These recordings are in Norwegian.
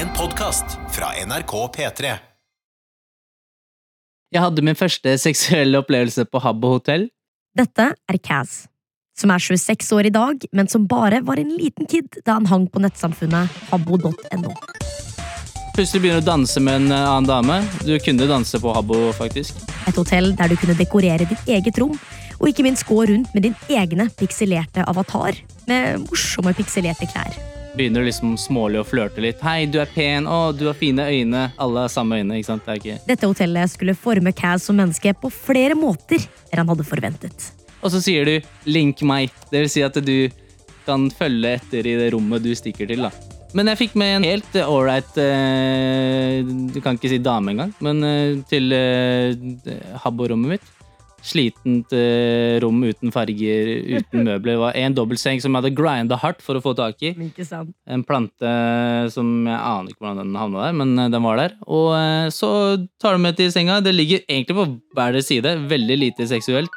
En podkast fra NRK P3. Jeg hadde min første seksuelle opplevelse på Habbo hotell. Dette er Kaz, som er 26 år i dag, men som bare var en liten kid da han hang på nettsamfunnet habbo.no. Plutselig begynner du å danse med en eh, annen dame. Du kunne danse på Habbo, faktisk. Et hotell der du kunne dekorere ditt eget rom, og ikke minst gå rundt med din egne pikselerte avatar med morsomme pikselerte klær. Begynner liksom smålig å flørte litt. 'Hei, du er pen. Å, du har fine øyne.' Alle har samme øyne. ikke sant? Det ikke... Dette hotellet skulle forme Kaz som menneske på flere måter enn han hadde forventet. Og så sier du 'link meg'. Det vil si at du kan følge etter i det rommet du stikker til. da. Men jeg fikk med en helt ålreit uh, Du kan ikke si dame engang, men uh, til uh, Habbo-rommet mitt. Slitent eh, rom uten farger, uten møbler. Det var en dobbeltseng som jeg hadde grinda hardt for å få tak i. En plante som jeg aner ikke hvordan den havna der, men eh, den var der. Og eh, så tar du med til senga. Det ligger egentlig på hver deres side. Veldig lite seksuelt.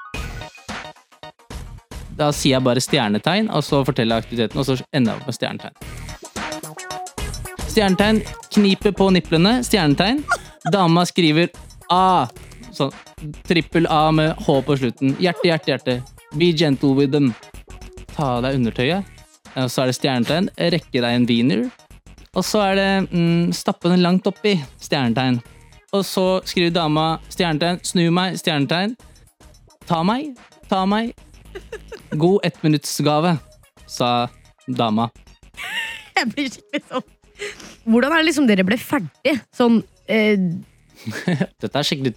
Da sier jeg bare stjernetegn, og så forteller jeg aktiviteten, og så ender jeg opp med stjernetegn. Stjernetegn. Kniper på nipplene. Stjernetegn. Dama skriver A. Sånn. Trippel A med H på slutten. Hjerte, hjerte, hjerte. Be gentle with them. Ta av deg undertøyet. Og så er det stjernetegn. Rekke deg en wiener. Og så er det mm, stappe den langt oppi. Stjernetegn. Og så skriver dama stjernetegn. Snu meg. Stjernetegn. Ta meg. Ta meg. God ettminuttsgave, sa dama. Jeg blir skikkelig sånn Hvordan er det liksom dere ble ferdig? Sånn eh, Dette er skikkelig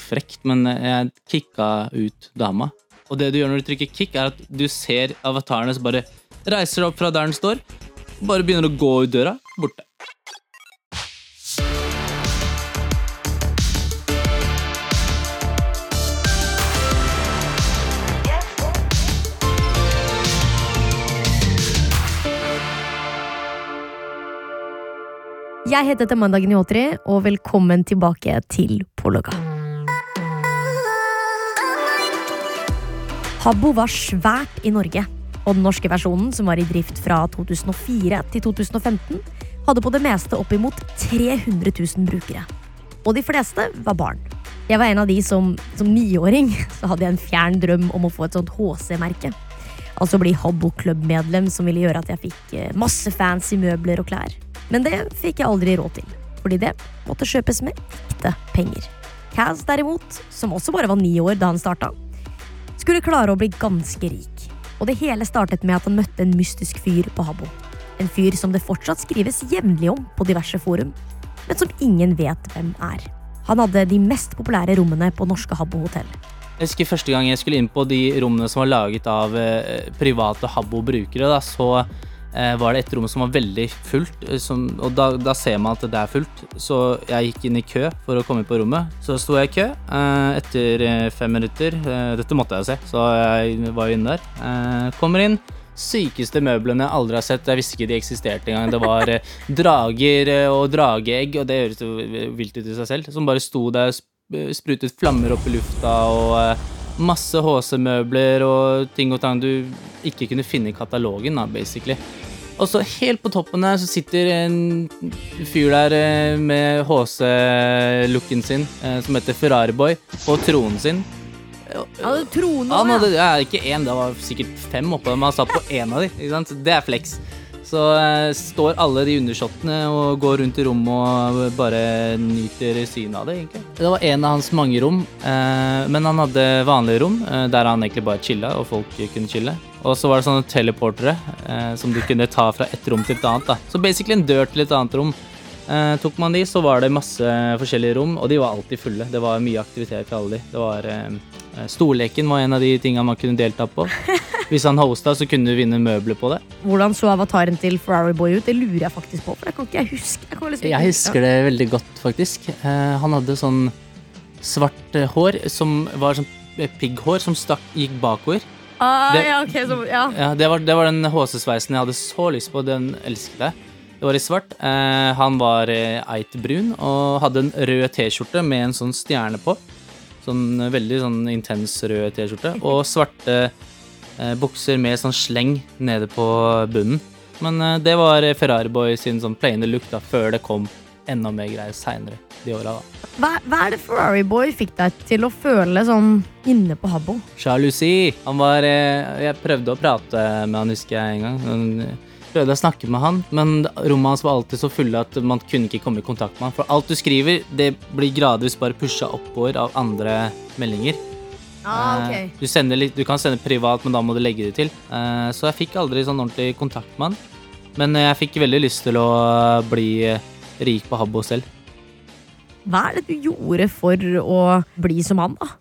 frekt, men jeg kicka ut dama. Og det du gjør når du trykker kick, er at du ser avatarene som bare reiser opp fra der den står, bare begynner å gå ut døra. Borte. Jeg heter Mandagen i Åtri, og velkommen tilbake til Pologa. Habbo var svært i Norge, og den norske versjonen, som var i drift fra 2004 til 2015, hadde på det meste oppimot 300 000 brukere. Og de fleste var barn. Jeg var en av de som som niåring så hadde jeg en fjern drøm om å få et sånt HC-merke. Altså bli Habbo Club-medlem, som ville gjøre at jeg fikk eh, masse fancy møbler og klær. Men det fikk jeg aldri råd til, fordi det måtte kjøpes med ekte penger. Kaz derimot, som også bare var ni år da han starta, skulle klare å bli ganske rik. Og det hele startet med at han møtte en mystisk fyr på Habbo. En fyr som det fortsatt skrives jevnlig om på diverse forum, men som ingen vet hvem er. Han hadde de mest populære rommene på norske Habbo hotell. Jeg husker første gang jeg skulle inn på de rommene som var laget av eh, private Habbo-brukere, så var det et rom som var veldig fullt, eh, som, og da, da ser man at det er fullt. Så jeg gikk inn i kø for å komme på rommet. Så sto jeg i kø eh, etter eh, fem minutter. Eh, dette måtte jeg se, så jeg var jo inne der. Eh, kommer inn. Sykeste møblene jeg aldri har sett. Jeg visste ikke de eksisterte engang. Det var eh, drager eh, og drageegg, og det høres jo vilt ut i seg selv, som bare sto der sprutet flammer opp i lufta og eh, masse HC-møbler og ting og tang du ikke kunne finne i katalogen, da, basically. Og så helt på toppen der så sitter en fyr der eh, med HC-looken sin, eh, som heter Ferrariboy, på tronen sin. Han hadde trone Han hadde ja, ikke én, det var sikkert fem oppå dem. Han satt på én av de. Det er flex. Så eh, står alle de undersåttene og går rundt i rommet og bare nyter synet av det, egentlig. Det var en av hans mange rom, eh, men han hadde vanlige rom eh, der han egentlig bare chilla, og folk kunne chille. Og så var det sånne teleportere som du kunne ta fra et rom til et annet. da. Så basically en dør til et annet rom. Eh, tok man de, så var det masse forskjellige rom, og de var alltid fulle. Det var mye aktivitet for alle de. Det var eh, Storleken var en av de tinga man kunne delta på. Hvis han hosta, så kunne du vinne møbler på det. Hvordan så avataren til Ferrari Boy ut? Det lurer jeg faktisk på. For det kan ikke jeg huske. Jeg, kan liksom ikke Jeg husker det veldig godt, faktisk. Eh, han hadde sånn svart eh, hår som var sånn eh, pigghår som stakk, gikk bakover. Ah, Det- ja, okay, så, ja. Ja, det var, det var den HC-sveisen jeg hadde så lyst på. Den elsket jeg. Det var i svart. Eh, han var eh, eitbrun og hadde en rød T-skjorte med en sånn stjerne på. Sånn eh, veldig sånn intens rød T-skjorte. Og svarte eh, bukser med sånn sleng nede på bunnen. Men eh, det var Ferrari Boy sin sånn plaine look da, før det kom enda mer greier seinere de åra. da. Hva, hva er det Ferrari Boy fikk deg til å føle sånn inne på Habbo? Sjalusi. Han var eh, Jeg prøvde å prate med han, husker jeg en gang. Han, eh, prøvde å snakke med han, men rommene hans var alltid så fulle at man kunne ikke komme i kontakt med han. For alt du skriver, det blir gradvis bare pusha oppover av andre meldinger. Ah, okay. Du, litt, du kan sende privat, men da må du legge det til. Eh, Så jeg fikk aldri sånn ordentlig kontakt med han. Men eh, jeg fikk veldig lyst til å eh, bli eh, rik på Habbo selv. Hva er det du gjorde for å bli som han, da?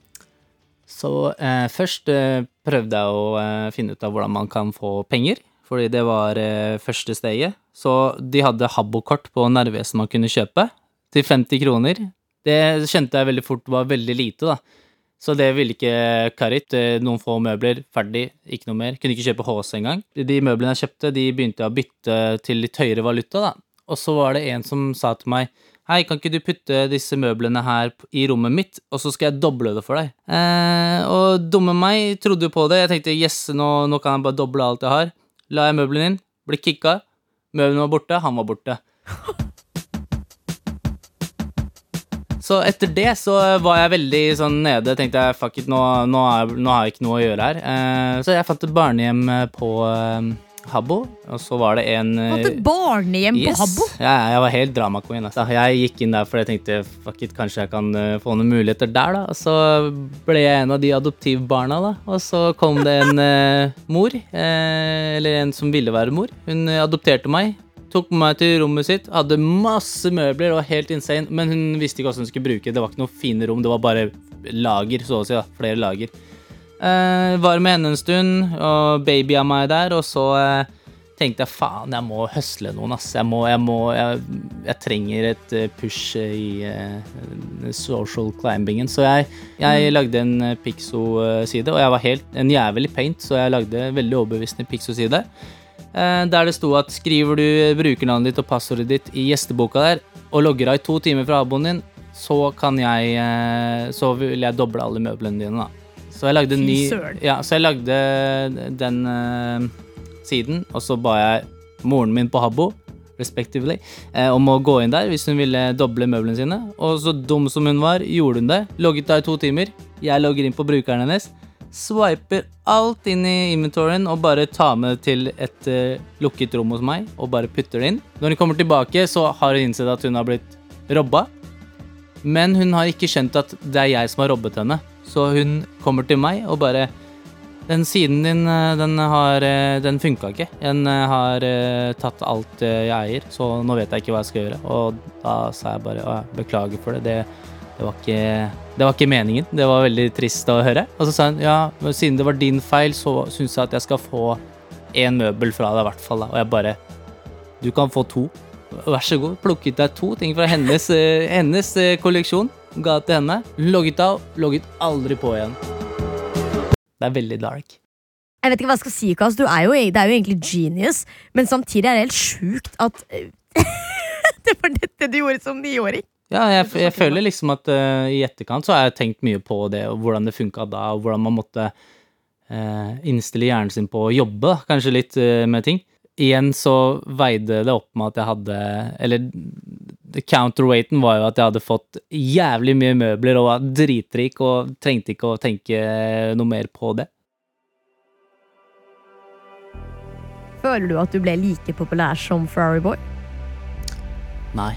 Så eh, først eh, prøvde jeg å eh, finne ut av hvordan man kan få penger, fordi det var eh, første steget. Så de hadde Habbo-kort på Narvesen man kunne kjøpe, til 50 kroner. Det kjente jeg veldig fort var veldig lite, da. Så det ville ikke Karit. Noen få møbler, ferdig, ikke noe mer. Kunne ikke kjøpe HC engang. De møblene jeg kjøpte, de begynte jeg å bytte til litt høyere valuta, da. Og så var det en som sa til meg Hei, kan ikke du putte disse møblene her i rommet mitt, og så skal jeg doble det for deg? Eh, og dumme meg trodde jo på det. Jeg tenkte yes, nå, nå kan jeg bare doble alt jeg har. La jeg møblene inn, ble kicka. Møblene var borte, han var borte. Så etter det så var jeg veldig sånn nede. Tenkte jeg fuck it, nå, nå, er, nå har jeg ikke noe å gjøre her. Eh, så jeg fant et barnehjem eh, på eh, Habbo, og så var det en Du hadde et barnehjem på Habbo? Ja, jeg var helt drama queen. Altså. Jeg gikk inn der fordi jeg tenkte fuck it, kanskje jeg kan eh, få noen muligheter der. da. Og så ble jeg en av de adoptivbarna, da. Og så kom det en eh, mor, eh, eller en som ville være mor. Hun eh, adopterte meg. Tok meg til rommet sitt, hadde masse møbler og helt insane. Men hun visste ikke hvordan hun skulle bruke det. Det var ikke noe fine rom, det var bare lager, så å si. da, Flere lager. Eh, var med henne en stund, og baby av meg der, og så uh, tenkte jeg faen, jeg må høsle noen, ass. Jeg må, jeg må jeg, jeg trenger et eh, push i uh, social climbingen. Så jeg, jeg lagde en Pixo-side, og jeg var helt en jævel i paint, så jeg lagde veldig overbevisende Pixo-side. Der det sto at skriver du brukernavnet ditt og passordet ditt i gjesteboka der, og logger av i to timer fra aboen din, så kan jeg Så vil jeg doble alle møblene dine, da. Så jeg lagde ny. Ja, så jeg lagde den uh, siden, og så ba jeg moren min på Habbo, respectively, eh, om å gå inn der hvis hun ville doble møblene sine. Og så dum som hun var, gjorde hun det. Logget der i to timer. Jeg logger inn på brukeren hennes. Swiper alt inn i inventoryen og bare tar med det til et uh, lukket rom hos meg og bare putter det inn. Når hun kommer tilbake, så har hun innsett at hun har blitt robba. Men hun har ikke skjønt at det er jeg som har robbet henne. Så hun kommer til meg og bare Den siden din, eh, den har eh, Den funka ikke. Den eh, har tatt alt jeg eier, så nå vet jeg ikke hva jeg skal gjøre. Og da sa jeg bare «Å, beklager for det. det. Det var, ikke, det var ikke meningen. Det var veldig trist å høre. Og så sa hun ja, siden det var din feil, så syns jeg at jeg skal få én møbel fra deg, i hvert fall. Og jeg bare Du kan få to. Vær så god. Plukket deg to ting fra hennes, hennes kolleksjon. Ga til henne. Logget av. Logget aldri på igjen. Det er veldig dark. Jeg vet ikke hva jeg skal si, Kass Du er jo, det er jo egentlig genius, men samtidig er det helt sjukt at Det var dette du gjorde som niåring. Ja, jeg, jeg føler liksom at uh, i etterkant så har jeg tenkt mye på det, og hvordan det funka da, og hvordan man måtte uh, innstille hjernen sin på å jobbe, kanskje litt uh, med ting. Igjen så veide det opp med at jeg hadde Eller counterweighten var jo at jeg hadde fått jævlig mye møbler og var dritrik og trengte ikke å tenke noe mer på det. Føler du at du ble like populær som Ferrari Boy? Nei.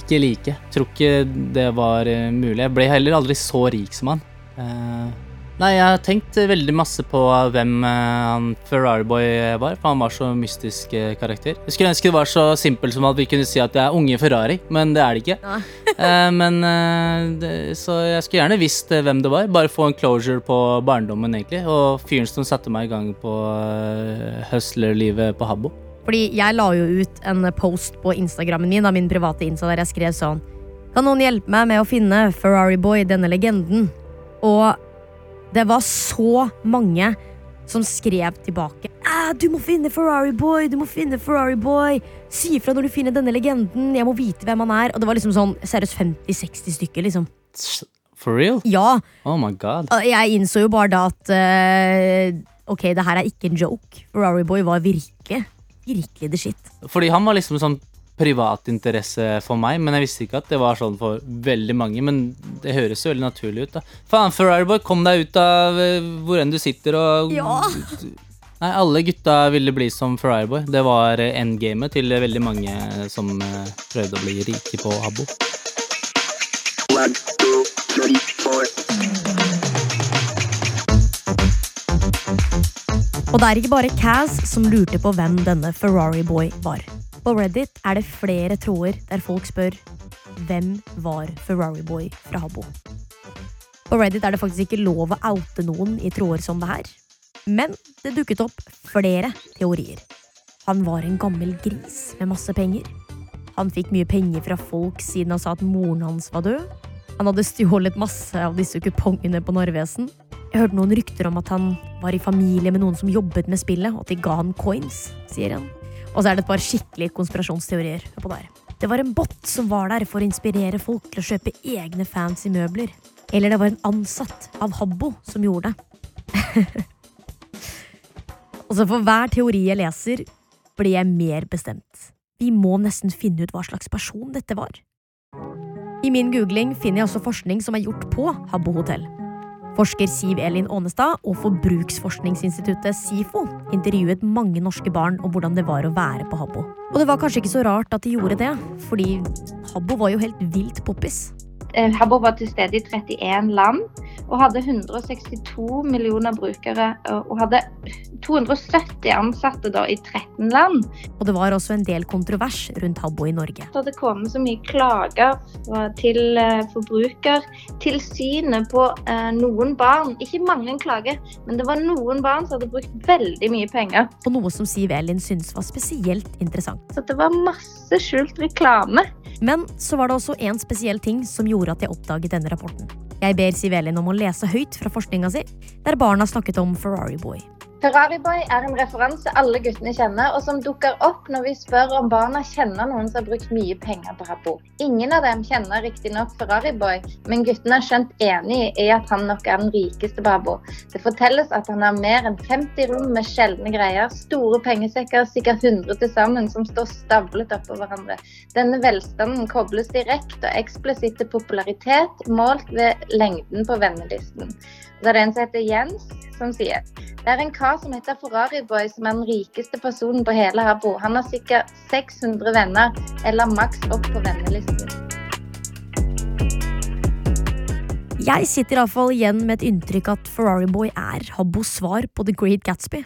Ikke like. Tror ikke det var eh, mulig. Jeg ble heller aldri så rik som han. Eh, nei, jeg har tenkt veldig masse på hvem eh, han Ferrari Boy var, for han var så mystisk eh, karakter. Jeg skulle ønske det var så simpelt som at vi kunne si at det er unge Ferrari, men det er det ikke. Eh, men eh, det, Så jeg skulle gjerne visst eh, hvem det var. Bare få en closure på barndommen, egentlig. Og fyren som satte meg i gang på hustler-livet på Habbo. Fordi jeg la jo ut en post på Instagrammen min, da min private Insta, der jeg skrev sånn Kan noen hjelpe meg med å finne Ferrari Boy, denne legenden? Og det var så mange som skrev tilbake. «Ah, du må finne Ferrari Boy! Du må finne Ferrari Boy! Si ifra når du finner denne legenden! Jeg må vite hvem han er! Og det var liksom sånn seriøst 50-60 stykker, liksom. For real? Ja, Oh my god. jeg innså jo bare da at uh, Ok, det her er ikke en joke. Ferrari Boy var virkelig. virkelig the shit. Fordi han var liksom sånn privatinteresse for meg, men jeg visste ikke at det var sånn for veldig mange. Men det høres jo veldig naturlig ut, da. Faen, Ferrari Boy, kom deg ut av eh, hvor enn du sitter og Ja. Nei, alle gutta ville bli som Ferrari Boy. Det var eh, endgamet til veldig mange som eh, prøvde å bli rike på Habbo. One, two, three, four. Og det er ikke bare Kaz som lurte på hvem denne Ferrari Boy var. På Reddit er det flere tråder der folk spør hvem var Ferrari Boy fra Habbo. På Reddit er det faktisk ikke lov å oute noen i tråder som det her. Men det dukket opp flere teorier. Han var en gammel gris med masse penger. Han fikk mye penger fra folk siden han sa at moren hans var død. Han hadde stjålet masse av disse kupongene på Narvesen. Jeg hørte noen rykter om at han var i familie med noen som jobbet med spillet, og at de ga han coins, sier han. Og så er det et par skikkelige konspirasjonsteorier oppå der. Det var en bot som var der for å inspirere folk til å kjøpe egne fancy møbler. Eller det var en ansatt av Habbo som gjorde det. og så for hver teori jeg leser, blir jeg mer bestemt. Vi må nesten finne ut hva slags person dette var. I min googling finner jeg også forskning som er gjort på Habbo hotell. Forsker Siv Elin Aanestad og Forbruksforskningsinstituttet SIFO intervjuet mange norske barn om hvordan det var å være på Habbo. Og det var kanskje ikke så rart at de gjorde det, fordi Habbo var jo helt vilt poppis. Eh, Habbo var til stede i 31 land og hadde 162 millioner brukere og hadde 270 ansatte da, i 13 land. Og det var også en del kontrovers rundt Habbo i Norge. Det hadde kommet så mye klager til eh, Forbrukertilsynet på eh, noen barn. Ikke mange klager, men det var noen barn som hadde brukt veldig mye penger. Og noe som Siv Elin syntes var spesielt interessant. Så det var masse skjult reklame. Men så var det også en spesiell ting som gjorde at jeg oppdaget denne rapporten. Jeg ber Siv Elin om å lese høyt fra forskninga si, der barna snakket om Ferrari Boy. Ferrari Boy er en referanse alle guttene kjenner, og som dukker opp når vi spør om barna kjenner noen som har brukt mye penger på Habbo. Ingen av dem kjenner riktignok Ferrari Boy, men guttene er skjønt enig i at han nok er den rikeste på Habbo. Det fortelles at han har mer enn 50 rom med sjeldne greier, store pengesekker, sikkert 100 til sammen, som står stablet oppå hverandre. Denne velstanden kobles direkte og eksplisitt til popularitet, målt ved lengden på vennelisten. Så er en som heter Jens, som sier det er en kar som heter Ferrari Boy, som er den rikeste personen på hele Habbo. Han har sikkert 600 venner, eller maks opp på vennelisten. Jeg sitter iallfall igjen med et inntrykk at Ferrari Boy er Habbos svar på The Great Gatsby.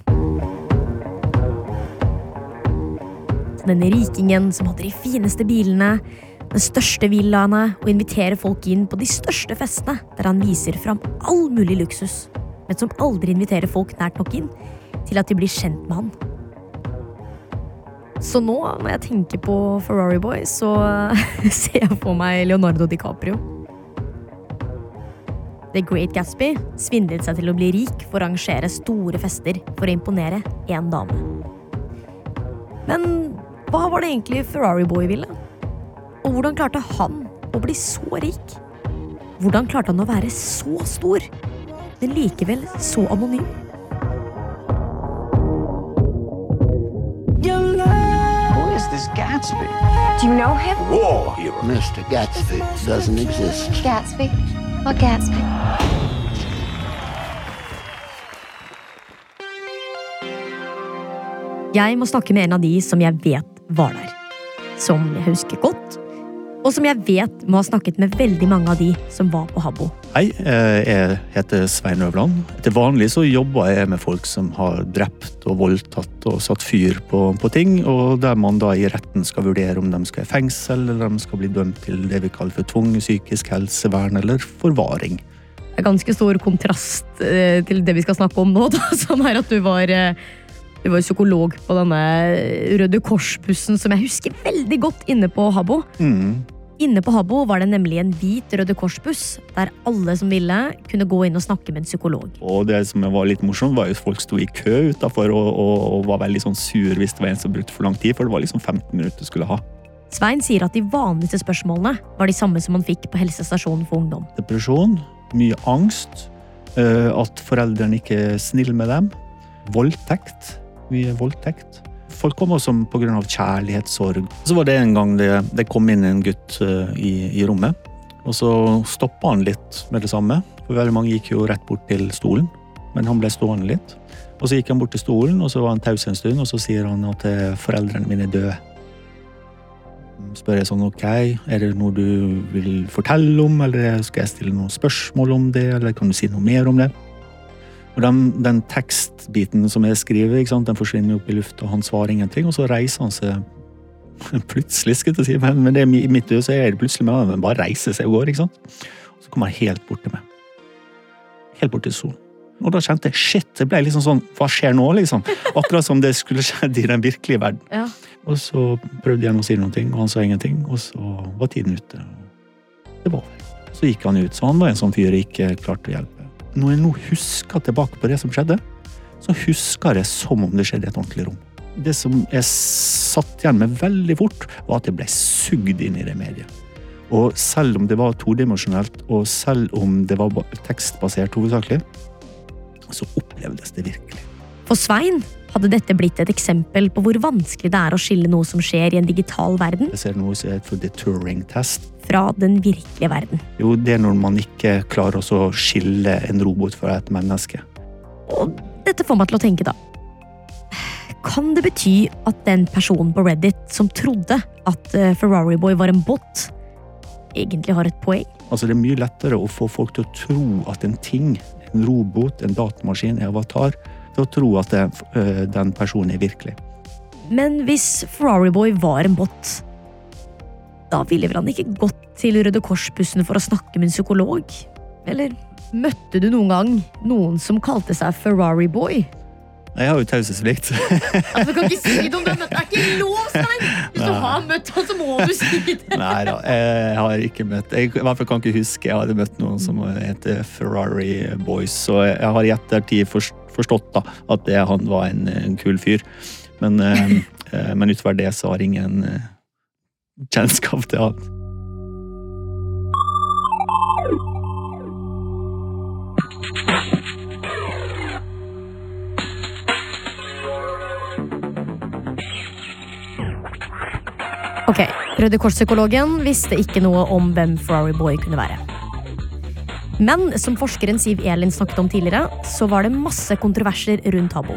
Denne rikingen som hadde de fineste bilene, de største villaene og inviterer folk inn på de største festene, der han viser fram all mulig luksus, men som aldri inviterer folk nært nok inn til at de blir kjent med han. Så nå, når jeg tenker på Ferrari Boy, så ser jeg for meg Leonardo DiCaprio. The Great Gatsby svindlet seg til å bli rik for å arrangere store fester for å imponere én dame. Men hva var det egentlig Ferrari Boy ville? Og hvordan klarte han å bli så rik? Hvordan klarte han å være så stor, men likevel så anonym? Is Gatsby? Do you know him? War hero. Mr. Gatsby doesn't exist. Gatsby? What Gatsby? Jeg må snakke med en av de som jeg vet var der. Som jeg husker godt, og som jeg vet må ha snakket med veldig mange av de som var på Habbo. Hei, eh, jeg heter Svein Øvland. Til vanlig så jobber jeg med folk som har drept og voldtatt og satt fyr på, på ting, og der man da i retten skal vurdere om de skal i fengsel, eller om de skal bli dømt til det vi kaller for tvung psykisk helsevern eller forvaring. Det er ganske stor kontrast eh, til det vi skal snakke om nå, da, som er at du var, eh, du var psykolog på denne Røde Kors-bussen, som jeg husker veldig godt inne på Habbo. Mm. Inne på Habbo var det nemlig en hvit Røde Kors-buss, der alle som ville, kunne gå inn og snakke med en psykolog. Og det som var litt morsomt, var jo at folk sto i kø utafor og, og, og var veldig sånn sur hvis det var en som brukte for lang tid, for det var liksom 15 minutter du skulle ha. Svein sier at de vanligste spørsmålene var de samme som han fikk på helsestasjonen for ungdom. Depresjon, mye angst, eh, at foreldrene ikke er snille med dem, voldtekt, mye voldtekt. Folk kommer også pga. kjærlighetssorg. Så var det en gang det, det kom inn en gutt eh, i, i rommet. Og så stoppa han litt med det samme. For veldig mange gikk jo rett bort til stolen. Men han ble stående litt. Og så gikk han bort til stolen, og så var han taus en stund, og så sier han at eh, foreldrene mine er døde. Spør jeg sånn ok, er det noe du vil fortelle om, eller skal jeg stille noen spørsmål om det, eller kan du si noe mer om det? Og den, den tekstbiten som jeg skriver, sant, den forsvinner opp i lufta, og han svarer ingenting, og så reiser han seg plutselig, skal jeg si, men, men det i mitt øye så er det plutselig med han bare reiser seg og går, ikke sant. Og Så kommer han helt bort til meg. Helt bort til solen. Og da kjente jeg shit, det ble liksom sånn, hva skjer nå, liksom? Akkurat som det skulle skjedd i den virkelige verden. Ja. Og så prøvde jeg å si noe, og han sa ingenting, og så var tiden ute. Det var over. Så gikk han ut, så han var en sånn fyr jeg ikke klarte å hjelpe. Når jeg nå husker tilbake på det som skjedde, så husker jeg som om det skjedde i et ordentlig rom. Det som jeg satt igjen med veldig fort, var at jeg ble sugd inn i det mediet. Og selv om det var todimensjonalt, og selv om det var tekstbasert hovedsakelig, så opplevdes det virkelig. For Svein hadde dette blitt et eksempel på hvor vanskelig det er å skille noe som skjer i en digital verden, Jeg ser noe som heter the Turing-test. Fra den virkelige verden. Jo, det er når man ikke klarer å skille en robot fra et menneske. Og dette får meg til å tenke, da. Kan det bety at den personen på Reddit som trodde at eh, Ferrari Boy var en bot, egentlig har et poeng? Altså, det er mye lettere å få folk til å tro at en ting, en robot, en datamaskin, en avatar, til å tro at det, øh, den personen er virkelig. Men hvis Ferrari Boy var en bot, da ville vel han ikke gått til Røde Kors-bussen for å snakke med en psykolog? Eller møtte du noen gang noen som kalte seg Ferrari Boy? Jeg har jo taushetsplikt. Altså, du kan ikke si det om du har møtt Det er ikke lov, Stein! Hvis du har møtt han, så må du si det. Nei da, jeg har ikke møtt Jeg i hvert fall kan ikke huske jeg hadde møtt noen som heter Ferrari Boys, så jeg har i ettertid forstått da, at det, han var en, en kul fyr. Men, eh, eh, men utover det så har ingen eh, kjennskap til han. Ok, Røde Kors-psykologen visste ikke noe om hvem Ferrari Boy kunne være. Men som forskeren Siv Elin snakket om tidligere, så var det masse kontroverser rundt Habbo.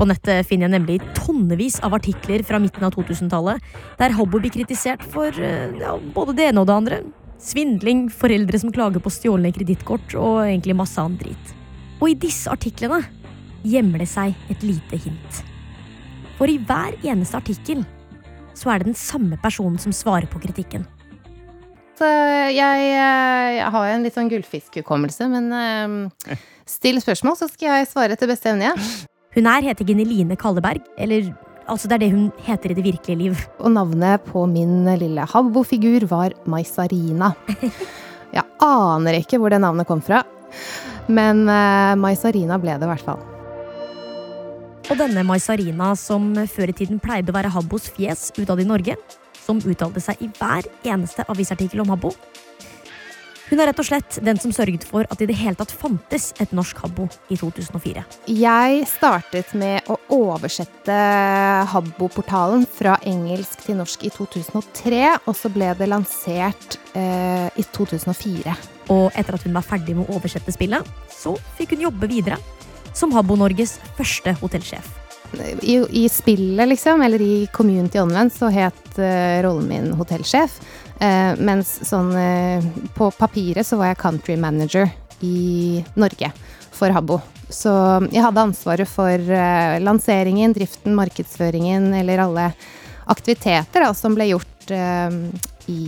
På nettet finner jeg nemlig tonnevis av artikler fra midten av 2000-tallet der Habbo blir kritisert for eh, ja, både det ene og det andre. Svindling, foreldre som klager på stjålne kredittkort og egentlig masse annen drit. Og i disse artiklene gjemmer det seg et lite hint. For i hver eneste artikkel så er det den samme personen som svarer på kritikken. Så jeg, eh, jeg har en litt sånn gullfiskhukommelse, men um, still spørsmål, så skal jeg svare etter beste evne. Hun her heter Gineline Kalleberg, eller altså det er det hun heter i det virkelige liv. Og navnet på min lille Habbo-figur var Maisarina. Jeg aner ikke hvor det navnet kom fra, men uh, Maisarina ble det i hvert fall. Og denne Maisarina, som før i tiden pleide å være Habbos fjes utad i Norge, som uttalte seg i hver eneste avisartikkel om Habbo. Hun er rett og slett den som sørget for at det i det hele tatt fantes et norsk Habbo i 2004. Jeg startet med å oversette Habbo-portalen fra engelsk til norsk i 2003, og så ble det lansert eh, i 2004. Og etter at hun var ferdig med å oversette spillet, så fikk hun jobbe videre som Habbo-Norges første hotellsjef. I, I spillet, liksom, eller i Community Online, så het uh, rollen min hotellsjef. Eh, mens sånn eh, på papiret så var jeg country manager i Norge for Habbo. Så jeg hadde ansvaret for eh, lanseringen, driften, markedsføringen eller alle aktiviteter da, som ble gjort i,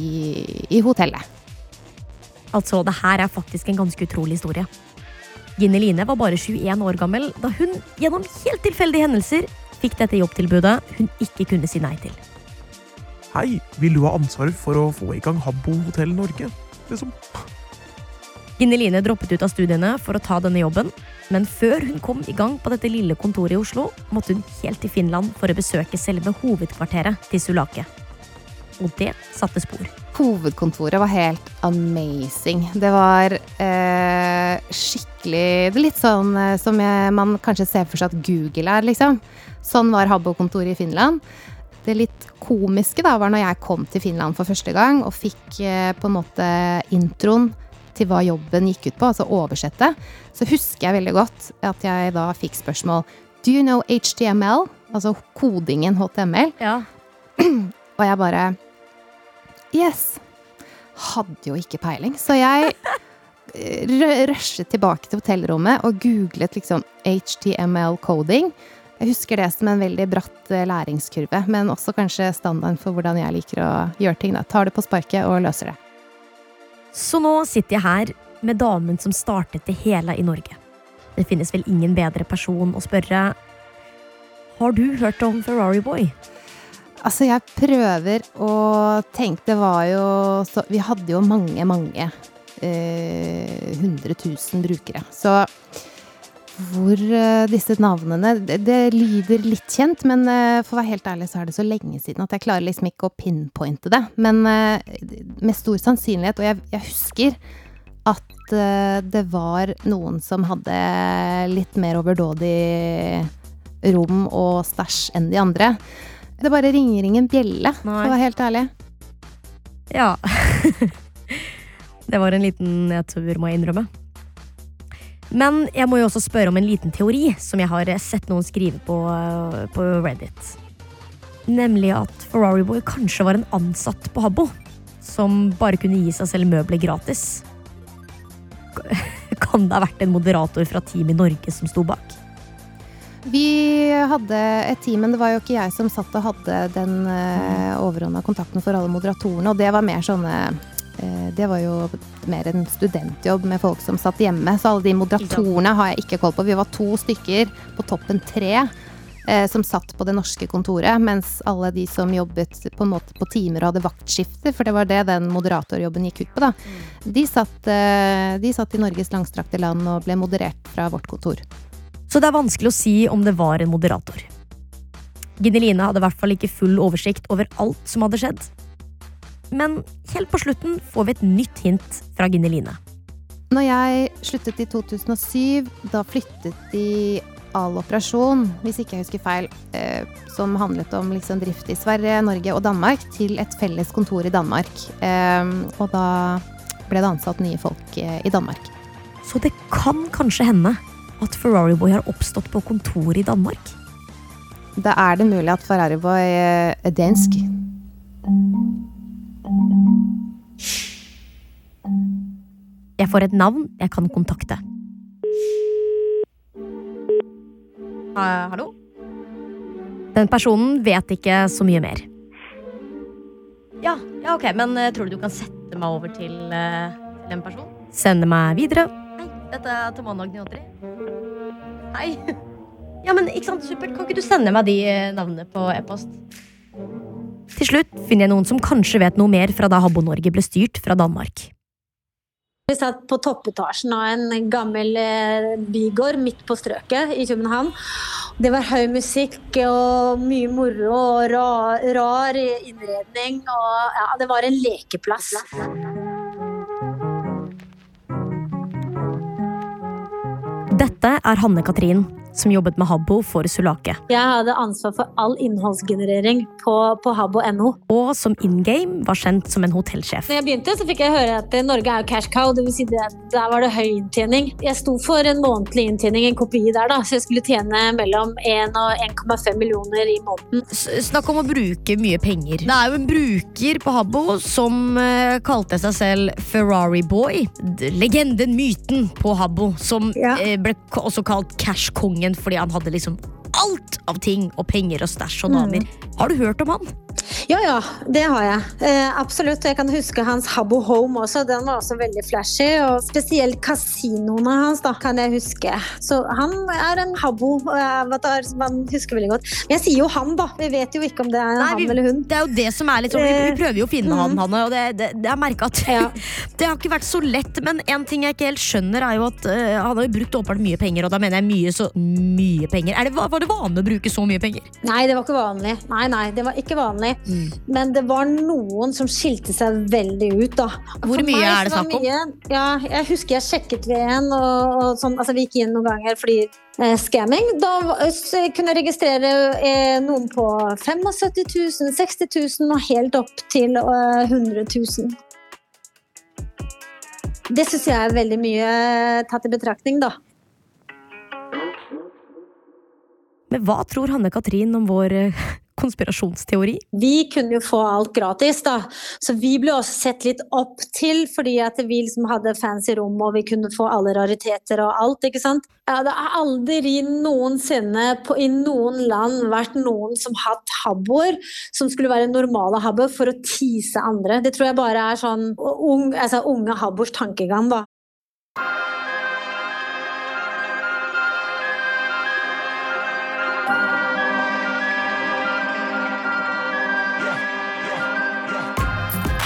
i hotellet. Altså, det her er faktisk en ganske utrolig historie. Ginny Line var bare 21 år gammel da hun gjennom helt tilfeldige hendelser fikk dette jobbtilbudet hun ikke kunne si nei til. Hei, vil du ha ansvaret for å få i gang Habbo hotell Norge? Liksom. Ginny droppet ut av studiene for å ta denne jobben, men før hun kom i gang på dette lille kontoret i Oslo, måtte hun helt til Finland for å besøke selve hovedkvarteret til Sulake. Og det satte spor. Hovedkontoret var helt amazing. Det var eh, skikkelig Det er litt sånn eh, som jeg, man kanskje ser for seg at Google er, liksom. Sånn var Habbo-kontoret i Finland. Det litt komiske da var når jeg kom til Finland for første gang og fikk eh, på en måte introen til hva jobben gikk ut på, altså oversette, så husker jeg veldig godt at jeg da fikk spørsmål Do you know HTML? Altså kodingen HTML. Ja. Og jeg bare Yes. Hadde jo ikke peiling. Så jeg eh, rushet tilbake til hotellrommet og googlet liksom HTML-coding. Jeg husker det som en veldig bratt eh, læringskurve, men også kanskje standarden for hvordan jeg liker å gjøre ting. Da. Tar det på sparket og løser det. Så nå sitter jeg her med damen som startet det hele i Norge. Det finnes vel ingen bedre person å spørre Har du hørt om Ferrari Boy? Altså, jeg prøver å tenke Det var jo så Vi hadde jo mange, mange eh, 100 000 brukere. Så hvor eh, disse navnene det, lyder litt kjent, men eh, for å være helt ærlig så er det så lenge siden at jeg klarer liksom ikke å pinpointe det. Men eh, med stor sannsynlighet, og jeg, jeg husker at det var noen som hadde litt mer overdådig rom og stæsj enn de andre. Det bare ringer ingen bjelle, for å være helt ærlig. Ja. det var en liten nedtur, må jeg innrømme. Men jeg må jo også spørre om en liten teori som jeg har sett noen skrive på, på Reddit. Nemlig at Ferrari Boy kanskje var en ansatt på Habbo. Som bare kunne gi seg selv møbler gratis. Kan det ha vært en moderator fra Team i Norge som sto bak? Vi hadde et team, men det var jo ikke jeg som satt og hadde den uh, overordna kontakten for alle moderatorene, og det var mer sånne eh, det var jo mer en studentjobb med folk som satt hjemme. Så alle de moderatorene har jeg ikke koll på. Vi var to stykker på toppen tre eh, som satt på det norske kontoret. Mens alle de som jobbet på på timer og hadde vaktskifter, for det var det den moderatorjobben gikk ut på, da. De satt, eh, de satt i Norges langstrakte land og ble moderert fra vårt kontor. Så det er vanskelig å si om det var en moderator. Gineline hadde i hvert fall ikke full oversikt over alt som hadde skjedd. Men helt på slutten får vi et nytt hint fra Gineline. Når jeg sluttet i 2007, da flyttet de all operasjon, hvis ikke jeg husker feil, eh, som handlet om liksom drift i Sverige, Norge og Danmark, til et felles kontor i Danmark. Eh, og da ble det ansatt nye folk eh, i Danmark. Så det kan kanskje hende at Ferrari Boy har oppstått på kontor i Danmark? Da er det mulig at Ferrari Boy eh, er dansk. Jeg får et navn jeg kan kontakte. Uh, hallo? Den personen vet ikke så mye mer. Ja, ja ok, men uh, tror du du kan sette meg over til, uh, til en person? Sende meg videre. Hei, dette er mandag 93. Hei. Ja, men ikke sant, supert. Kan ikke du sende meg de eh, navnene på e-post? Til slutt finner jeg noen som kanskje vet noe mer fra da Habbo-Norge ble styrt fra Danmark. Vi satt på toppetasjen av en gammel eh, bygård midt på strøket i København. Det var høy musikk og mye moro og rar, rar innredning. Og ja, det var en lekeplass. Dette er Hanne Katrin, som jobbet med Habbo for Sulake. Jeg hadde ansvar for all innholdsgenerering på, på habbo.no. Og som in game var kjent som en hotellsjef. Når jeg begynte, så fikk jeg høre at eh, Norge er jo cash cow. Det vil si det, der var det høy inntjening. Jeg sto for en månedlig inntjening, en kopi der, da, så jeg skulle tjene mellom 1 og 1,5 millioner i måneden. Snakk om å bruke mye penger. Det er jo en bruker på Habbo som eh, kalte seg selv Ferrari Boy. Legenden, myten på Habbo, som eh, ble også kalt Cash-kongen fordi han hadde liksom alt av ting og penger og stæsj og damer. Har du hørt om han? Ja, ja, det har jeg. Eh, absolutt. Jeg kan huske hans Habbo Home også. Den var også veldig flashy. Og spesielt kasinoene hans da, kan jeg huske. Så han er en Habbo-avatar som man husker veldig godt. Men jeg sier jo han, da. Vi vet jo ikke om det er Nei, han vi- eller hun. Det er jo det som er litt sånn, vi, vi Eh, prøver jo å finne han, mm. Hanne, og det, det, det er merka at det har ikke vært så lett. Men en ting jeg ikke helt skjønner, er jo at uh, han har jo brukt åpenbart mye penger, og da mener jeg mye så mye penger. Er det, var det vanlig å bruke så mye penger? Nei, det var ikke vanlig. Nei, nei, det var ikke vanlig. Men det var noen som skilte seg veldig ut, da. Hvor For mye er det snakk om? Ja, jeg husker jeg sjekket ved en, og, og sånn, altså vi gikk inn noen ganger fordi eh, scamming. Da så kunne jeg registrere eh, noen på 75 000, 60 000 og helt opp til eh, 100 000. Det syns jeg er veldig mye eh, tatt i betraktning, da. Men hva tror Hanne Katrin om vår eh, konspirasjonsteori? Vi kunne jo få alt gratis, da. Så vi ble også sett litt opp til, fordi at vi liksom hadde fancy rom og vi kunne få alle rariteter og alt, ikke sant. Ja, det har aldri noensinne på, i noen land vært noen som hatt habboer som skulle være normale habboer for å tease andre. Det tror jeg bare er sånn ung, altså, unge habboers tankegang, da.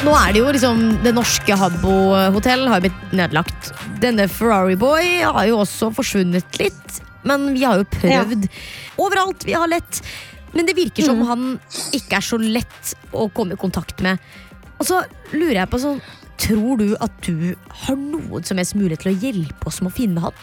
Nå er det jo liksom Det norske Habbo hotell har blitt nedlagt. Denne Ferrari Boy har jo også forsvunnet litt. Men vi har jo prøvd overalt. Vi har lett. Men det virker som han ikke er så lett å komme i kontakt med. Og så lurer jeg på sånn Tror du at du har noen som helst mulighet til å hjelpe oss med å finne han?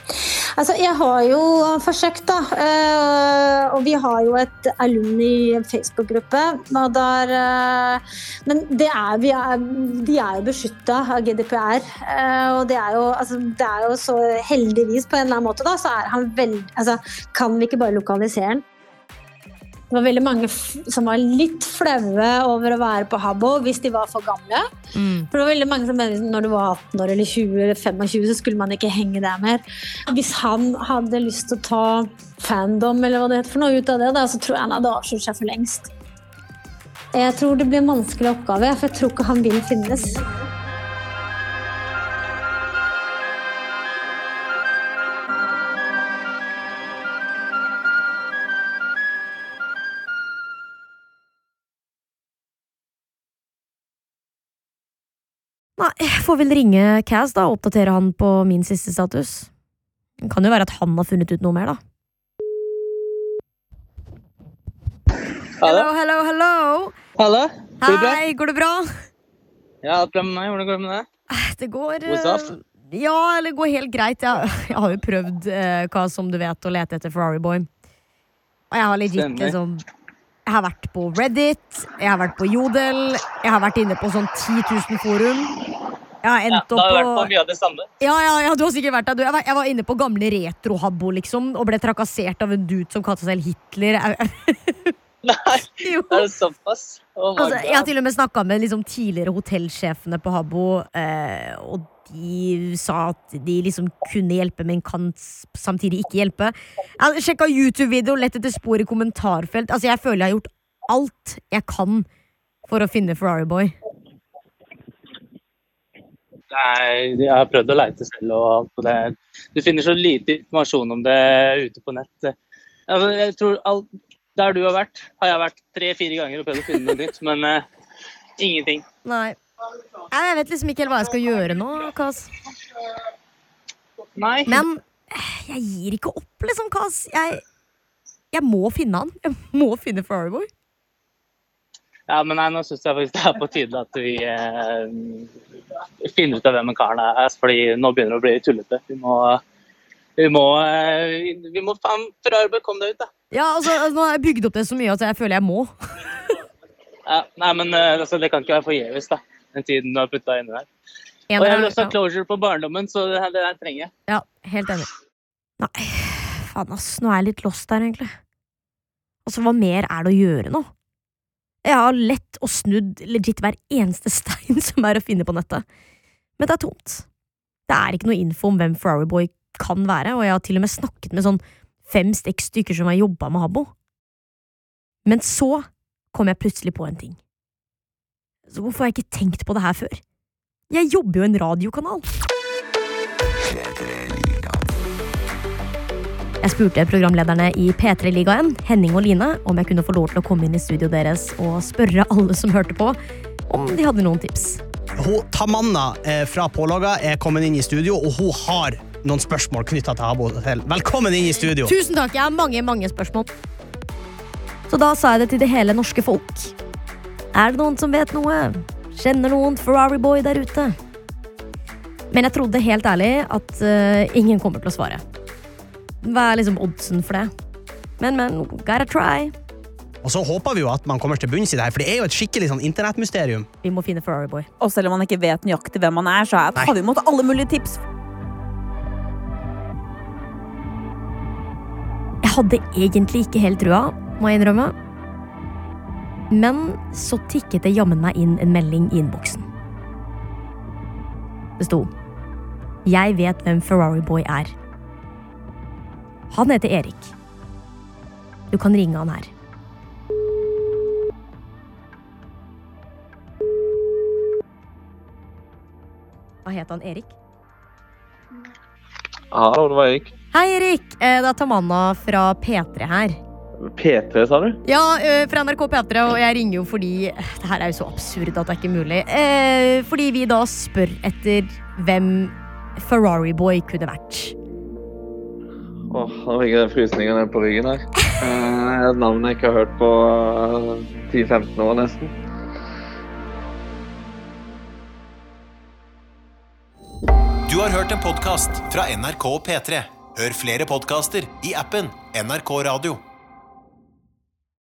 Altså, jeg har jo forsøkt, da. eh, og vi har jo et alumni Facebook-gruppe. og eh, Men det er, er, de er jo beskytta av GDPR. eh, og det er, jo, altså, det er jo så heldigvis på en eller annen måte, da, så er han veldig altså, Kan vi ikke bare lokalisere han? Det var veldig mange som var litt flaue over å være på Habbo hvis de var for gamle. For det var veldig mange som mente når du var 18 år eller 20 eller 25, så skulle man ikke henge der mer. Hvis han hadde lyst til å ta fandom eller hva det heter for noe ut av det, da, så tror jeg han hadde avslørt seg for lengst. Jeg tror det blir en vanskelig oppgave, for jeg tror ikke han vil finnes. Nei, jeg får vel ringe Kaz da og oppdatere han på min siste status. Det kan jo være at han har funnet ut noe mer, da. Hallo, hallo, hallo. Hallo? Går det bra? Hei, går det bra? Ja, alt bra med meg. Hvordan går det med deg? Det går eh. Ja, eller det går helt greit. Jeg, jeg har jo prøvd, eh, hva som du vet, å lete etter Ferrari Boy. Og jeg har legit Stemmer. liksom Jeg har vært på Reddit, jeg har vært på Jodel, jeg har vært inne på sånn 10 000 forum. Ja, endt da har vært på mye av det samme. ja, ja, ja, du har sikkert vært der. Jeg, var, jeg var inne på gamle retrohabbo, liksom, og ble trakassert av en dude som kalte seg selv Hitler. Nei, Jo. er det såpass? Oh altså, jeg har til og med snakka med liksom, tidligere hotellsjefene på Habbo, eh, og de sa at de liksom kunne hjelpe, men kan samtidig ikke hjelpe. Jeg har sjekka YouTube-video, lett etter spor i kommentarfelt. Altså, jeg føler jeg har gjort alt jeg kan for å finne Ferrari Boy. Nei, jeg har prøvd å leite selv og alt på det. Du finner så lite informasjon om det ute på nett. Altså, jeg tror alt, Der du har vært, har jeg vært tre-fire ganger og prøvd å finne noe nytt, men uh, ingenting. Nei. Jeg vet liksom ikke helt hva jeg skal gjøre nå, Kas. Nei. Men eh, jeg gir ikke opp, liksom, Kas. Jeg, jeg må finne han. Jeg må finne Ferrari Boy. Ja, men nei, nå syns jeg faktisk det er på tide at vi eh, finner ut av hvem en karen er. fordi nå begynner det å bli tullete. Vi må vi må, eh, vi må faen Ferrari, komme deg ut, da. Ja, altså, altså, Nå har jeg bygd opp det så mye at jeg føler jeg må. Ja, nei, men eh, altså, det kan ikke være forgjeves, da. Den tiden du har putta inni der. En Og jeg vil også ha closure på barndommen, så det, det der trenger jeg. Ja, helt enig. Nei, faen ass, nå er jeg litt lost der, egentlig. Altså, hva mer er det å gjøre nå? Jeg har lett og snudd legit hver eneste stein som er å finne på nettet. Men det er tomt. Det er ikke noe info om hvem Ferrari Boy kan være, og jeg har til og med snakket med sånn fem-seks stykker som har jobba med Habbo. Men så kom jeg plutselig på en ting. Så hvorfor har jeg ikke tenkt på det her før? Jeg jobber jo i en radiokanal. Jeg spurte programlederne i P3-ligaen, Henning og Line, om jeg kunne få lov til å komme inn i studio deres og spørre alle som hørte på, om de hadde noen tips. Hun, Tamanna eh, fra Pålogga er kommet inn i studio, og hun har noen spørsmål knytta til Habbo Hotel. Velkommen inn i studio. Tusen takk, jeg har mange, mange spørsmål. Så da sa jeg det til det hele norske folk. Er det noen som vet noe? Kjenner noen Ferrari Boy der ute? Men jeg trodde helt ærlig at uh, ingen kommer til å svare. Hva er liksom oddsen for det? Men, men, gotta try. Og så håper vi jo at man kommer til bunns i det her, for det er jo et skikkelig sånn internettmysterium. Vi må finne Ferrari Boy. Og selv om man ikke vet nøyaktig hvem man er, så er- tar vi imot alle mulige tips. Jeg hadde egentlig ikke helt trua, må jeg innrømme. Men så tikket det jammen meg inn en melding i innboksen. Det sto Jeg vet hvem Ferrari Boy er. Han heter Erik. Du kan ringe han her. Hva het han? Erik? Hallo, det var Erik. Hei, Erik! Eh, Det er Tamanna fra P3 her. P3, sa du? Ja, eh, fra NRK P3, og jeg ringer jo fordi Det her er jo så absurd at det er ikke mulig. Eh, fordi vi da spør etter hvem Ferrari Boy kunne vært. Åh, nå fikk jeg frysninger ned på ryggen her. Eh, et navn jeg ikke har hørt på eh, 10-15 år nesten. Du har hørt en podkast fra NRK og P3. Hør flere podkaster i appen NRK Radio.